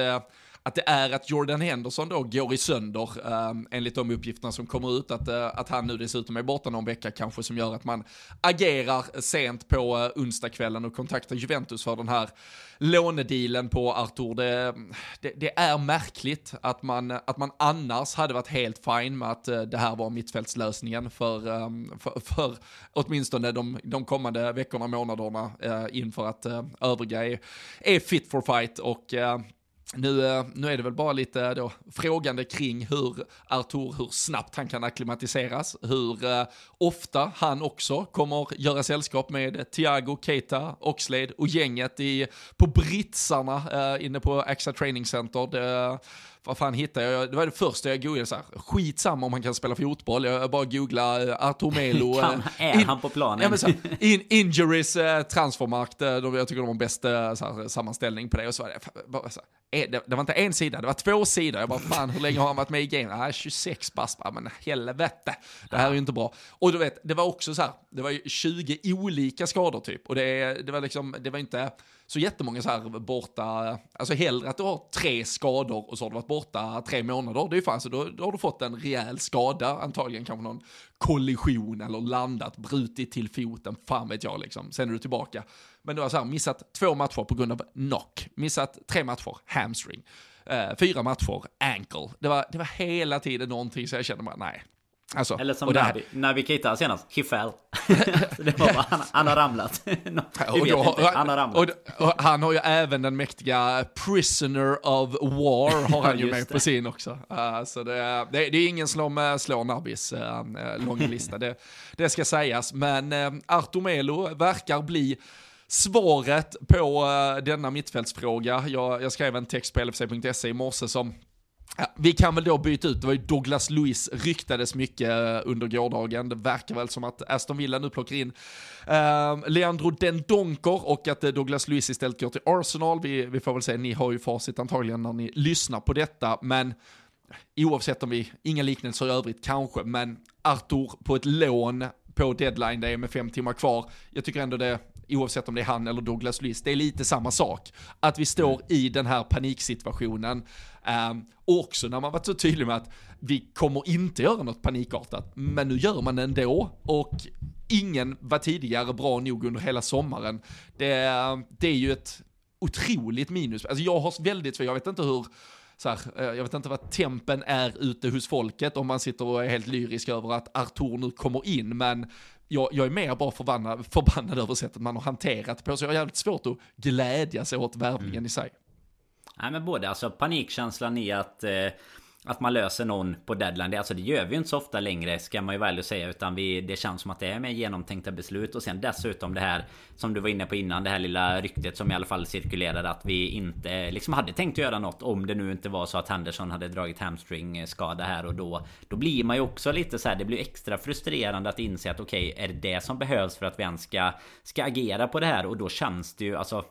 att det är att Jordan Henderson då går i sönder, eh, enligt de uppgifterna som kommer ut, att, eh, att han nu dessutom är borta någon vecka kanske, som gör att man agerar sent på eh, onsdagskvällen och kontaktar Juventus för den här lånedealen på Artur. Det, det, det, är märkligt att man, att man annars hade varit helt fine med att eh, det här var mittfältslösningen för, ehm, för, för åtminstone de, de kommande veckorna, månaderna eh, inför att eh, övriga är, är fit for fight och eh, nu, eh, nu är det väl bara lite då frågande kring hur Artur, hur snabbt han kan akklimatiseras, hur eh, ofta han också kommer göra sällskap med Thiago, Keita, Oxlade och gänget i, på britsarna eh, inne på AXA Training Center. Det, vad fan hittade jag? Det var det första jag googlade, så här, skitsamma om han kan spela fotboll, jag bara googlade Artur Melo. *laughs*
kan, är in, han på planen? Ja, men,
så här, in, injuries, transfermarkt, jag tycker de har bäst sammanställning på det. Och så var det, bara, så här, det, det var inte en sida, det var två sidor. Jag bara, fan hur länge har han varit med i gamet? Ah, 26 bast, men helvete, det här är ju inte bra. Och du vet, det var också så här, det var ju 20 olika skador typ. Och det, det var liksom, det var inte så jättemånga så här borta, alltså hellre att du har tre skador och så har du varit borta tre månader, det är ju fan så då, då har du fått en rejäl skada, antagligen kanske någon kollision eller landat, brutit till foten, fan vet jag liksom. Sen är du tillbaka. Men du har så här, missat två matcher på grund av knock, missat tre matcher, hamstring, uh, fyra matcher, ankle. Det var, det var hela tiden någonting så jag kände bara, nej,
Alltså, Eller som Navi, Navi Keita senast, he fell. *laughs* det var bara, han, han har ramlat. *laughs*
och då, han har ramlat. Och, och, han har ju även den mäktiga Prisoner of War *laughs* har han ju med det. på sin också. Uh, så det, det, det, är ingen som slår Nabis uh, långa lista, det, det ska sägas. Men uh, Artur Melo verkar bli svaret på uh, denna mittfältsfråga. Jag, jag skrev en text på lfc.se i morse som Ja, vi kan väl då byta ut, det var ju Douglas Lewis ryktades mycket eh, under gårdagen. Det verkar väl som att Aston Villa nu plockar in eh, Leandro Dendonker och att eh, Douglas Lewis istället går till Arsenal. Vi, vi får väl se, ni har ju facit antagligen när ni lyssnar på detta, men oavsett om vi, inga liknelser i övrigt kanske, men Arthur på ett lån på deadline day med fem timmar kvar. Jag tycker ändå det, oavsett om det är han eller Douglas Lewis, det är lite samma sak. Att vi står mm. i den här paniksituationen. Um, också när man varit så tydlig med att vi kommer inte göra något panikartat, men nu gör man det ändå. Och ingen var tidigare bra nog under hela sommaren. Det, det är ju ett otroligt minus. Alltså jag har väldigt, för jag vet inte hur, så här, eh, jag vet inte vad tempen är ute hos folket om man sitter och är helt lyrisk över att Artur nu kommer in, men jag, jag är mer bara förbannad, förbannad över sättet man har hanterat på, så jag har jävligt svårt att glädja sig åt värvningen mm. i sig.
Nej men både alltså panikkänslan i att eh, att man löser någon på deadline. Det, alltså det gör vi ju inte så ofta längre ska man ju väl säga. Utan vi, det känns som att det är med genomtänkta beslut. Och sen dessutom det här som du var inne på innan. Det här lilla ryktet som i alla fall cirkulerade. Att vi inte liksom hade tänkt göra något. Om det nu inte var så att Henderson hade dragit hamstring eh, skada här och då. Då blir man ju också lite så här. Det blir extra frustrerande att inse att okej, okay, är det det som behövs för att vi ens ska, ska agera på det här? Och då känns det ju alltså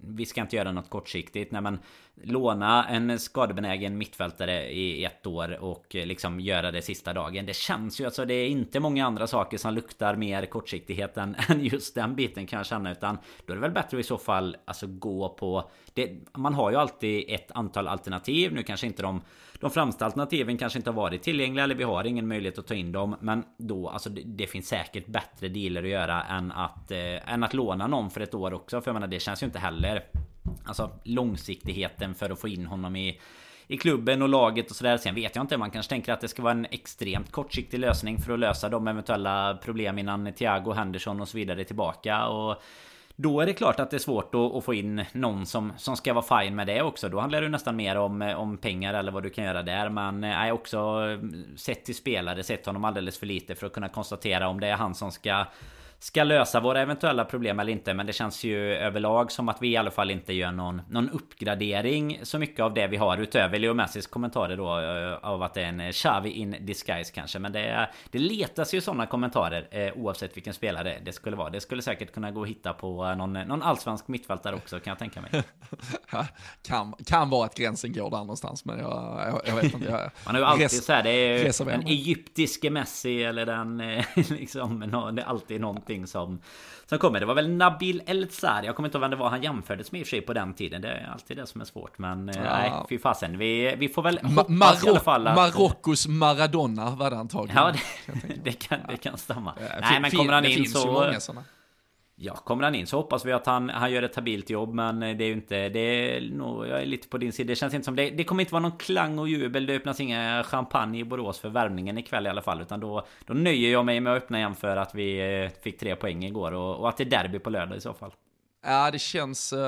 vi ska inte göra något kortsiktigt. Nej men låna en skadebenägen mittfältare i ett år och eh, liksom göra det sista dagen. Det känns ju alltså det är inte många andra saker som luktar mer kortsiktighet än, *laughs* än just den biten kan jag känna. Utan då är det väl bättre att i så fall alltså gå på det, Man har ju alltid ett antal alternativ. Nu kanske inte de de främsta alternativen kanske inte har varit tillgängliga eller vi har ingen möjlighet att ta in dem. Men då, alltså det, det finns säkert bättre dealer att göra än att, eh, än att låna någon för ett år också. För jag menar det känns ju inte heller Alltså långsiktigheten för att få in honom i i klubben och laget och sådär. Sen vet jag inte, man kanske tänker att det ska vara en extremt kortsiktig lösning för att lösa de eventuella problem innan Thiago, Henderson och så vidare är tillbaka. Och då är det klart att det är svårt att, att, få in någon som, som ska vara fine med det också. Då handlar det nästan mer om, eh, om pengar eller vad du kan göra där. Men jag eh, också eh, sett till spelare, sett honom alldeles för lite för att kunna konstatera om det är han som ska ska lösa våra eventuella problem eller inte. Men det känns ju överlag som att vi i alla fall inte gör någon, någon uppgradering så mycket av det vi har utöver Leo Messis kommentarer då eh, av att det är en Xavi in disguise kanske. Men det, det letas ju sådana kommentarer eh, oavsett vilken spelare det skulle vara. Det skulle säkert kunna gå att hitta på någon, någon allsvensk mittfältare också kan jag tänka mig. *laughs*
kan, kan vara att gränsen går där någonstans men jag, jag, jag vet inte. Jag,
Man har ju alltid res, så här, det är den egyptiske Messi eller den eh, *laughs* liksom, det är alltid någonting någonting som Som kommer. Det var väl Nabil El-Tsari. Jag kommer inte ihåg vem det var han jämfördes med i och för sig på den tiden. Det är alltid det som är svårt. Men eh, ja. nej, fy fasen. Vi, vi får väl hoppas Mar i alla fall
att... Marockos Maradona var det antagligen.
Ja, det, det kan, det kan stämma. Ja, nej, men kommer han in så... Ja, kommer han in så hoppas vi att han, han gör ett habilt jobb. Men eh, det är ju inte... Det är nog, jag är lite på din sida. Det känns inte som det. Det kommer inte vara någon klang och jubel. Det öppnas inga champagne i Borås för värmningen ikväll i alla fall. Utan då, då nöjer jag mig med att öppna igen för att vi eh, fick tre poäng igår. Och, och att det är derby på lördag i så fall.
Ja, det känns... Uh,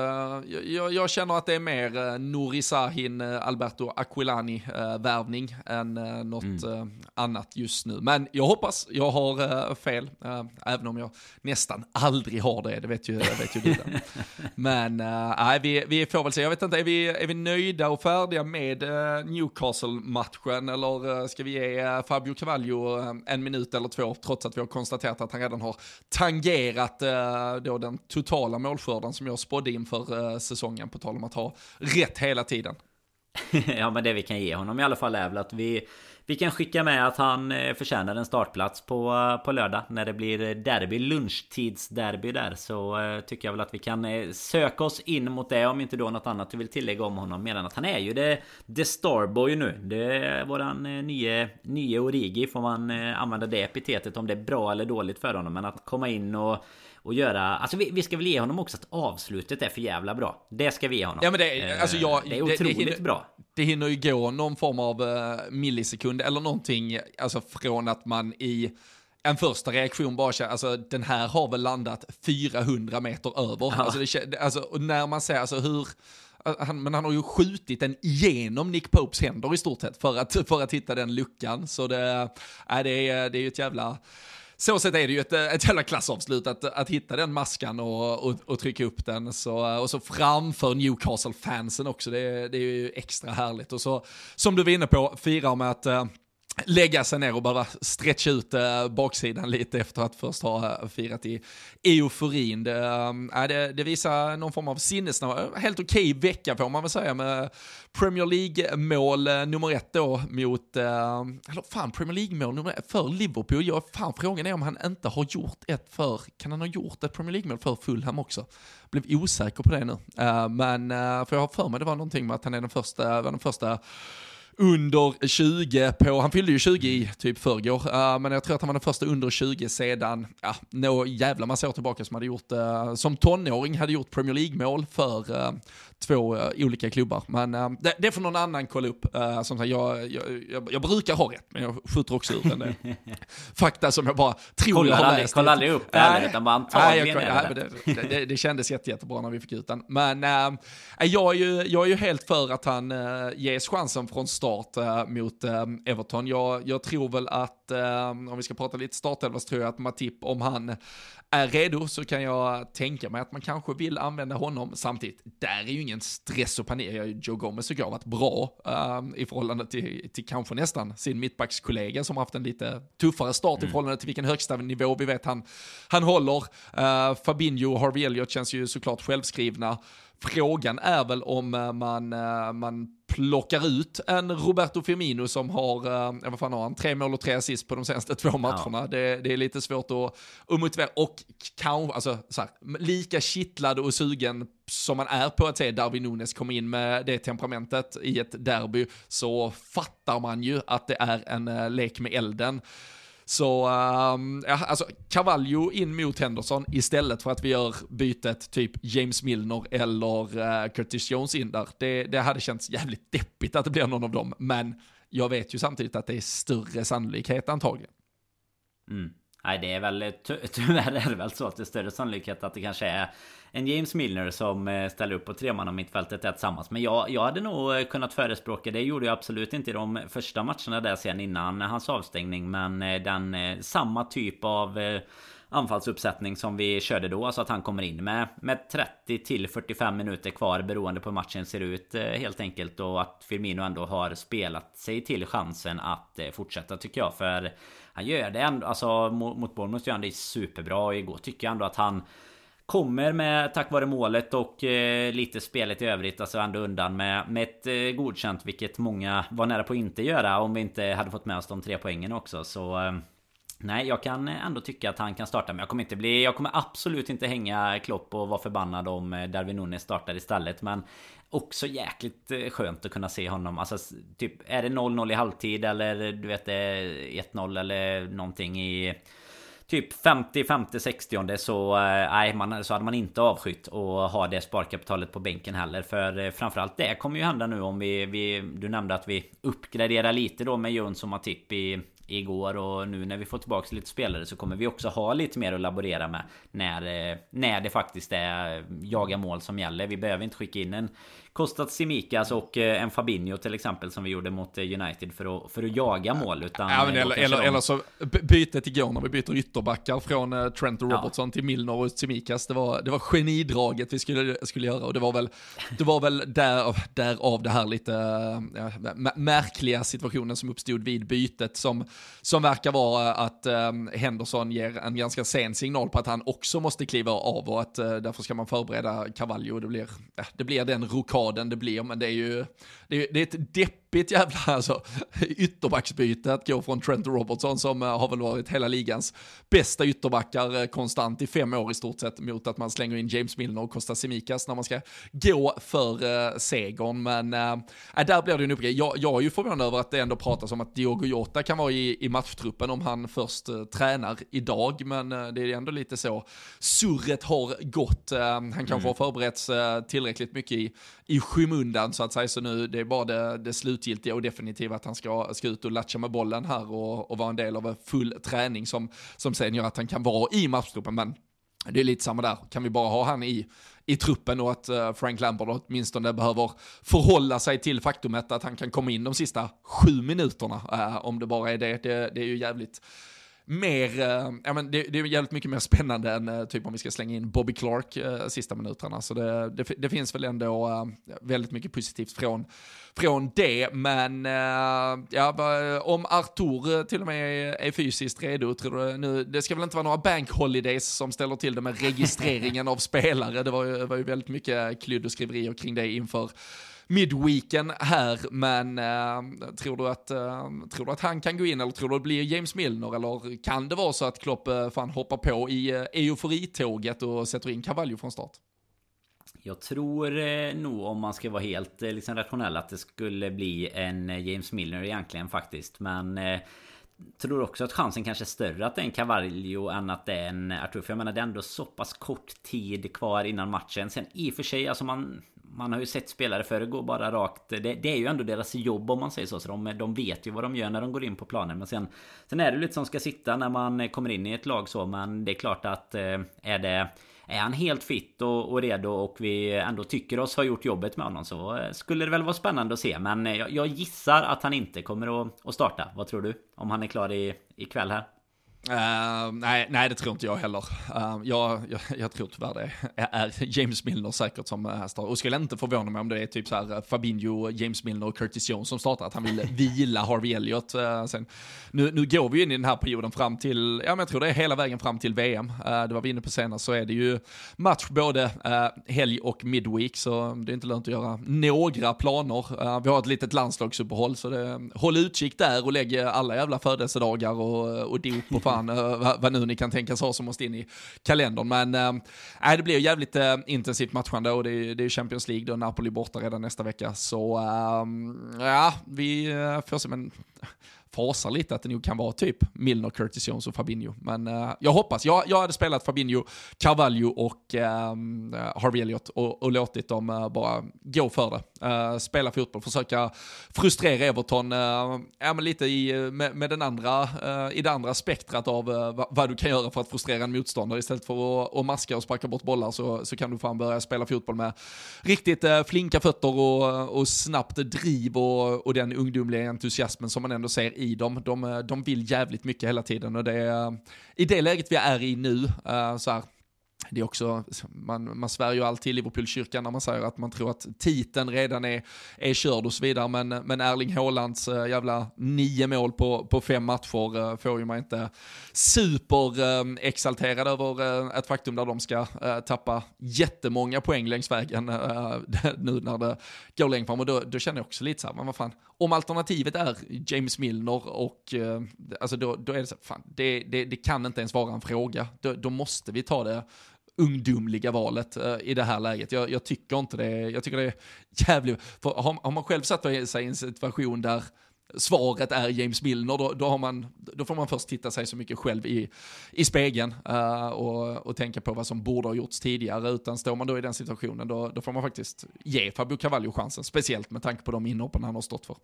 jag, jag, känner att det är mer uh, Nouri Sahin, uh, Alberto Aquilani-värvning uh, än uh, något mm. annat just nu. Men jag hoppas jag har fel, även om jag nästan aldrig har det, det vet ju, vet ju du. *laughs* Men nej, vi, vi får väl se. Jag vet inte, är vi, är vi nöjda och färdiga med Newcastle-matchen eller ska vi ge Fabio Cavallo en minut eller två, trots att vi har konstaterat att han redan har tangerat då den totala målskillnaden målskörden som jag spådde inför eh, säsongen, på tal om att ha rätt hela tiden. *laughs*
ja men det vi kan ge honom i alla fall är väl att vi vi kan skicka med att han eh, förtjänar en startplats på, eh, på lördag när det blir derby, lunchtidsderby där. Så uh, tycker jag väl att vi kan söka oss in mot det om inte då något annat du vill tillägga om honom. Medan att han är ju det, the starboy nu. Det är våran uh, nye, nye Origi. Får man uh, använda det epitetet om det är bra eller dåligt för honom. Men att komma in och och göra... Alltså vi, vi, ska väl ge honom också att avslutet är för jävla bra. Det ska vi ge honom.
Ja men det, alltså jag,
det är otroligt
det, det,
bra
det hinner ju gå någon form av uh, millisekund eller någonting, alltså från att man i en första reaktion bara känner, alltså den här har väl landat 400 meter över. Ja. Alltså, det, alltså när man ser, alltså hur, han, men han har ju skjutit den igenom Nick Popes händer i stort sett för att, för att hitta den luckan. Så det, äh, det, är, det är ju ett jävla så sett är det ju ett, ett jävla klassavslut att, att hitta den maskan och, och, och trycka upp den. Så, och så framför Newcastle-fansen också, det, det är ju extra härligt. Och så, som du var inne på, fira med att eh, lägga sig ner och bara stretcha ut äh, baksidan lite efter att först ha äh, firat i euforin. Det, äh, det, det visar någon form av sinnesnärvaro. Helt okej okay vecka får man väl säga med Premier League-mål äh, nummer ett då mot, äh, eller fan Premier League-mål nummer ett för Liverpool. Jag, fan frågan är om han inte har gjort ett för, kan han ha gjort ett Premier League-mål för Fulham också? Blev osäker på det nu. Äh, men, för jag har för mig det var någonting med att han är den första, var den första under 20 på, han fyllde ju 20 i typ förrgår, uh, men jag tror att han var den första under 20 sedan, ja, nå jävla massa år tillbaka som hade gjort, uh, som tonåring hade gjort Premier League-mål för uh, två uh, olika klubbar. Men uh, det, det får någon annan kolla upp. Uh, som sagt, jag, jag, jag, jag, brukar ha rätt, men jag skjuter också ur en del *laughs* fakta som jag bara tror
kolla
jag har
aldrig,
läst.
Kolla aldrig upp det heller, utan bara antagligen nej,
jag, nej, det, det, det, kändes jätte, jättebra när vi fick ut den. Men uh, jag, är ju, jag är ju helt för att han uh, ges chansen från start uh, mot Everton. Jag, jag tror väl att, om vi ska prata lite startelva, så tror jag att Matip, om han är redo så kan jag tänka mig att man kanske vill använda honom samtidigt. Där är ju ingen stress och panik. Joe Gomez tycker jag har varit bra uh, i förhållande till, till kanske nästan sin mittbackskollega som har haft en lite tuffare start mm. i förhållande till vilken högsta nivå vi vet han, han håller. Uh, Fabinho och Harvey Elliott känns ju såklart självskrivna. Frågan är väl om eh, man, eh, man plockar ut en Roberto Firmino som har, eh, vad fan har han, tre mål och tre assist på de senaste två matcherna. Ja. Det, det, är lite svårt att, att motivera. Och kanske, alltså så här, lika kittlad och sugen som man är på att se Darwin Nunes komma in med det temperamentet i ett derby, så fattar man ju att det är en lek med elden. Så, um, ja, alltså Cavallo in mot Henderson istället för att vi gör bytet typ James Milner eller uh, Curtis Jones in där. Det, det hade känts jävligt deppigt att det blir någon av dem, men jag vet ju samtidigt att det är större sannolikhet antagligen.
Mm. Nej det är väl *laughs* tyvärr är det väl så att det är större sannolikhet att det kanske är en James Milner som eh, ställer upp på treman av mittfältet tillsammans. Men jag, jag hade nog eh, kunnat förespråka, det gjorde jag absolut inte i de första matcherna där sen innan hans avstängning. Men eh, den samma typ av anfallsuppsättning som vi körde då. Alltså att han kommer in med, med 30 till 45 minuter kvar beroende på hur matchen ser ut helt enkelt. Och att Firmino ändå har spelat sig till chansen att fortsätta tycker jag. För han gör det ändå, alltså mot Bournemouth gör han det superbra. Och igår tycker jag ändå att han Kommer med tack vare målet och eh, lite spelet i övrigt alltså ändå undan med, med ett eh, godkänt vilket många var nära på att inte göra om vi inte hade fått med oss de tre poängen också så eh, Nej, jag kan ändå tycka att han kan starta men jag kommer inte bli... Jag kommer absolut inte hänga Klopp och vara förbannad om eh, Darwin Nunes startar istället men Också jäkligt eh, skönt att kunna se honom Alltså typ Är det 0-0 i halvtid eller du vet 1-0 eller någonting i typ 50, 50, 60 så, eh, nej, man, så hade man inte avskytt och ha det sparkapitalet på bänken heller. För eh, framförallt det kommer ju hända nu om vi, vi Du nämnde att vi uppgraderar lite då med Jöns och Matip i igår och nu när vi får tillbaka lite spelare så kommer vi också ha lite mer att laborera med när, eh, när det faktiskt är jaga mål som gäller. Vi behöver inte skicka in en Kostat Simikas och eh, en Fabinho till exempel som vi gjorde mot United för att, för att jaga mål. Utan
ja, men eller, eller, eller så bytet igår när vi byter ytterbackar från Trent och Robertson ja. till Milner och Simikas. Det var, det var genidraget vi skulle, skulle göra och det var väl, det var väl där, därav det här lite ja, märkliga situationen som uppstod vid bytet som, som verkar vara att Henderson ger en ganska sen signal på att han också måste kliva av och att därför ska man förbereda Cavallo. Det blir, det blir den rokaden det blir, men det är ju det är, det är ett depp deppigt jävla alltså, ytterbacksbyte att gå från Trent Robertson som uh, har väl varit hela ligans bästa ytterbackar uh, konstant i fem år i stort sett mot att man slänger in James Milner och Costa Simikas när man ska gå för uh, segern. Men uh, där blir det en uppgrej. Jag, jag är ju förvånad över att det ändå pratas om att Diogo Jota kan vara i, i matchtruppen om han först uh, tränar idag, men uh, det är ändå lite så surret har gått. han kanske mm. har förberetts tillräckligt mycket i, i skymundan så att säga, så nu det är bara det, det slutgiltiga och definitiva att han ska, ska ut och latcha med bollen här och, och vara en del av en full träning som, som sen gör att han kan vara i matchtruppen. Men det är lite samma där, kan vi bara ha han i, i truppen och att uh, Frank Lampard åtminstone behöver förhålla sig till faktumet att han kan komma in de sista sju minuterna, uh, om det bara är det. det. Det är ju jävligt mer, äh, ja men det, det, är jävligt mycket mer spännande än äh, typ om vi ska slänga in Bobby Clark äh, sista minuterna. Så det, det, det finns väl ändå väldigt mycket positivt från, från det. Men ja, om Artur till och med är, är fysiskt redo, tror du nu, det ska väl inte vara några bank holidays som ställer till det med registreringen av spelare. Det var ju, var ju väldigt mycket klydd och skriverier kring det inför midweeken här, men eh, tror, du att, eh, tror du att han kan gå in eller tror du att det blir James Milner eller kan det vara så att Klopp eh, fan hoppar på i eh, euforitåget och sätter in Cavallo från start?
Jag tror eh, nog om man ska vara helt eh, liksom, rationell att det skulle bli en eh, James Milner egentligen faktiskt. Men eh, tror också att chansen kanske är större att det är en Cavallo än att det är en Artur. För jag menar det är ändå så pass kort tid kvar innan matchen. Sen i och för sig, alltså man man har ju sett spelare förr gå bara rakt. Det, det, är ju ändå deras jobb om man säger så. Så de, de vet ju vad de gör när de går in på planen. Men sen, sen är det lite som ska sitta när man kommer in i ett lag så. Men det är klart att eh, är det... Är han helt fit och, och, redo och vi ändå tycker oss ha gjort jobbet med honom så eh, skulle det väl vara spännande att se. Men eh, jag, jag gissar att han inte kommer att, att starta. Vad tror du? Om han är klar i, ikväll här?
Uh, nej, nej, det tror inte jag heller. Uh, jag, jag, jag, tror tyvärr det är James Milner säkert som uh, startar. Och skulle inte förvåna mig om det är typ så här Fabinho, James Milner och Curtis Jones som startar. Att han vill *laughs* vila Harvey Elliott. Uh, sen, nu, nu går vi in i den här perioden fram till, ja men jag tror det är hela vägen fram till VM. det var vi inne på senast, så är det ju match både helg och midweek. Så det är inte lönt att göra några planer. vi har ett litet landslagsuppehåll, så det, håll utkik där och lägg alla jävla födelsedagar och, och dop och fan fan uh, vad, vad, nu ni kan tänkas ha som måste in i kalendern. Men uh, det blir jävligt uh, intensivt matchande och det är, det är Champions League då, Napoli borta redan nästa vecka. Så uh, ja, vi uh, får se. Men fasar lite att det nog kan vara typ Milner, Curtis Jones och Fabinho. Men uh, jag hoppas. Jag, jag hade spelat Fabinho, Carvalho och uh, Harvey Elliott och, och låtit dem uh, bara gå för det. Uh, spela fotboll, försöka frustrera Everton ja, men lite i, med, med den andra, i det andra spektrat av vad, vad, du kan göra för att frustrera en motståndare. Istället för att, och maska och sparka bort bollar så, så kan du fan börja spela fotboll med riktigt flinka fötter och, och snabbt driv och, och den ungdomliga entusiasmen som man ändå ser i dem. De, de vill jävligt mycket hela tiden och det är i det läget vi är i nu, eh, så här, det är också, man, man svär ju alltid i Liverpoolkyrkan när man säger att man tror att titeln redan är, är körd och så vidare, men, men Erling Haalands eh, jävla nio mål på, på fem matcher eh, får ju man inte superexalterad eh, över ett faktum där de ska tappa jättemånga poäng längs vägen *laughs* nu när det går längre fram. Och då, då känner jag också lite så här, men vad fan, om alternativet är James Milner och alltså då, då är det så, fan, det, det, det kan inte ens vara en fråga. Då, då måste vi ta det ungdomliga valet eh, i det här läget. Jag, jag, tycker inte det, jag tycker det är jävligt, för har, har man själv satt sig i en situation där svaret är James Milner, då, då, har man, då får man först titta sig så mycket själv i, i spegeln uh, och, och tänka på vad som borde ha gjorts tidigare. Utan står man då i den situationen, då, då får man faktiskt ge Fabio Cavallo chansen, speciellt med tanke på de inhoppen han har stått för.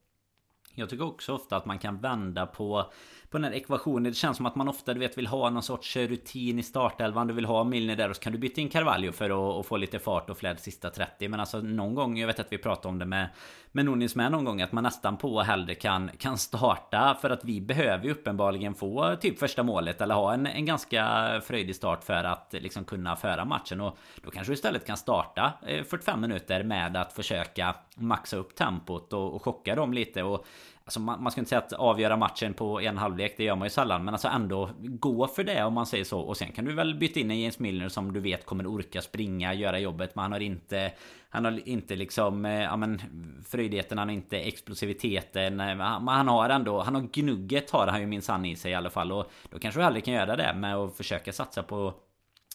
Jag tycker också ofta att man kan vända på på den här ekvationen. Det känns som att man ofta du vet, vill ha någon sorts rutin i startelvan. Du vill ha Milner där och så kan du byta in Carvalho för att, få lite fart och flärd sista 30. Men alltså någon gång, jag vet att vi pratade om det med, med Nunes med någon gång, att man nästan på hellre kan, kan starta. För att vi behöver ju uppenbarligen få typ första målet eller ha en, en ganska fröjdig start för att liksom kunna föra matchen. Och då kanske du istället kan starta eh, 45 minuter med att försöka maxa upp tempot och, och chocka dem lite. Och Alltså man, man ska inte säga att avgöra matchen på en halvlek, det gör man ju sällan. Men alltså ändå gå för det om man säger så. Och sen kan du väl byta in en James Milner som du vet kommer orka springa, göra jobbet. Men han har inte... Han har inte liksom... Eh, ja men fröjdigheten, han har inte explosiviteten. Eh, men han har ändå... Han har gnugget har han ju minsann i sig i alla fall. Och då kanske du aldrig kan göra det med att försöka satsa på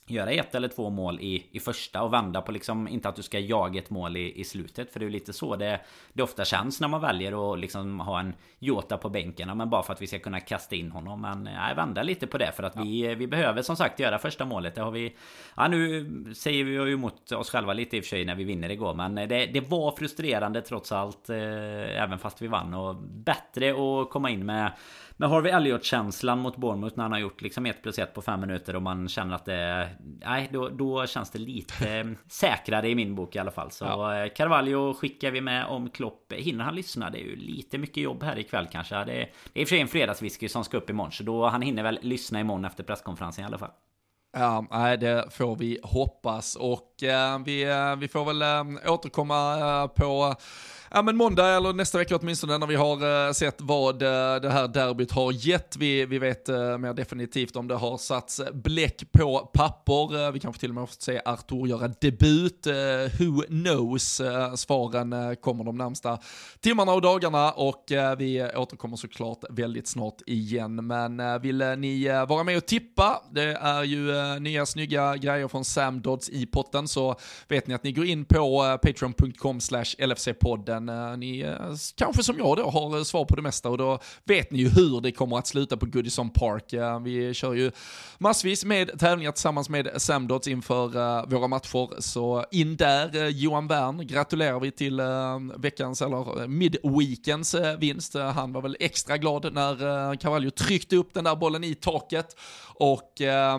göra ett eller två mål i, i första och vända på liksom inte att du ska jaga ett mål i, i slutet för det är lite så det, det ofta känns när man väljer att liksom ha en Jota på bänken men bara för att vi ska kunna kasta in honom men nej, vända lite på det för att ja. vi, vi behöver som sagt göra första målet det har vi ja nu säger vi ju emot oss själva lite i och för sig när vi vinner igår men det, det var frustrerande trots allt eh, även fast vi vann och bättre att komma in med men Harvey Elliot-känslan mot Bournemouth när han har gjort liksom 1 plus 1 på 5 minuter och man känner att det... Nej, då, då känns det lite *laughs* säkrare i min bok i alla fall. Så ja. Eh, Carvalho skickar vi med om Klopp. Hinner han lyssna? Det är ju lite mycket jobb här ikväll kanske. Det är, det är i och för sig en fredagswhisky som ska upp imorgon. Så då han hinner väl lyssna imorgon efter presskonferensen i alla fall.
Ja, nej, det får vi hoppas och eh, vi, eh, vi får väl eh, återkomma eh, på ja, men måndag eller nästa vecka åtminstone när vi har uh, sett vad uh, det här derbyt har gett. Vi, vi vet uh, mer definitivt om det har satts bläck på papper. vi kanske till och med har fått se Artur göra debut. who knows? svaren kommer de närmsta timmarna och dagarna och vi återkommer såklart väldigt snart igen. Men vill ni vara med och tippa? Det är ju nya snygga grejer från Sam Dodds i potten så vet ni att ni går in på patreon.com slash LFC-podden men eh, ni eh, kanske som jag då har eh, svar på det mesta och då vet ni ju hur det kommer att sluta på Goodison Park. vi kör ju massvis med tävlingar tillsammans med Samdots inför våra matcher, så in där. Johan Wern gratulerar vi till veckans, eller Midweekens vinst. han var väl extra glad när Cavallo tryckte upp den där bollen i taket och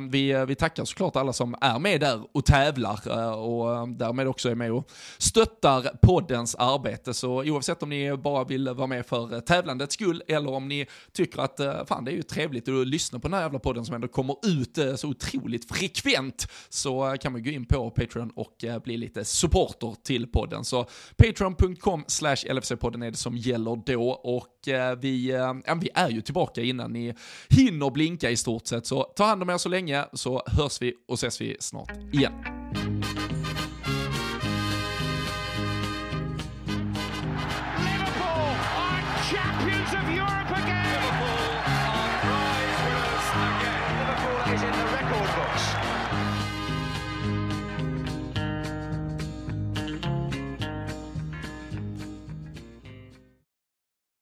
vi, vi tackar såklart alla som är med där och tävlar och därmed också är med och stöttar poddens arbete. Så oavsett om ni bara vill vara med för eh, tävlandets skull eller om ni tycker att eh, fan det är ju trevligt att lyssna på den här jävla podden som ändå kommer ut eh, så otroligt frekvent så kan man gå in på Patreon och bli lite supporter till podden. Så patreon.com slash LFC-podden är det som gäller då och vi, ja, vi är ju tillbaka innan ni hinner blinka i stort sett. Så ta hand om er så länge så hörs vi och ses vi snart igen.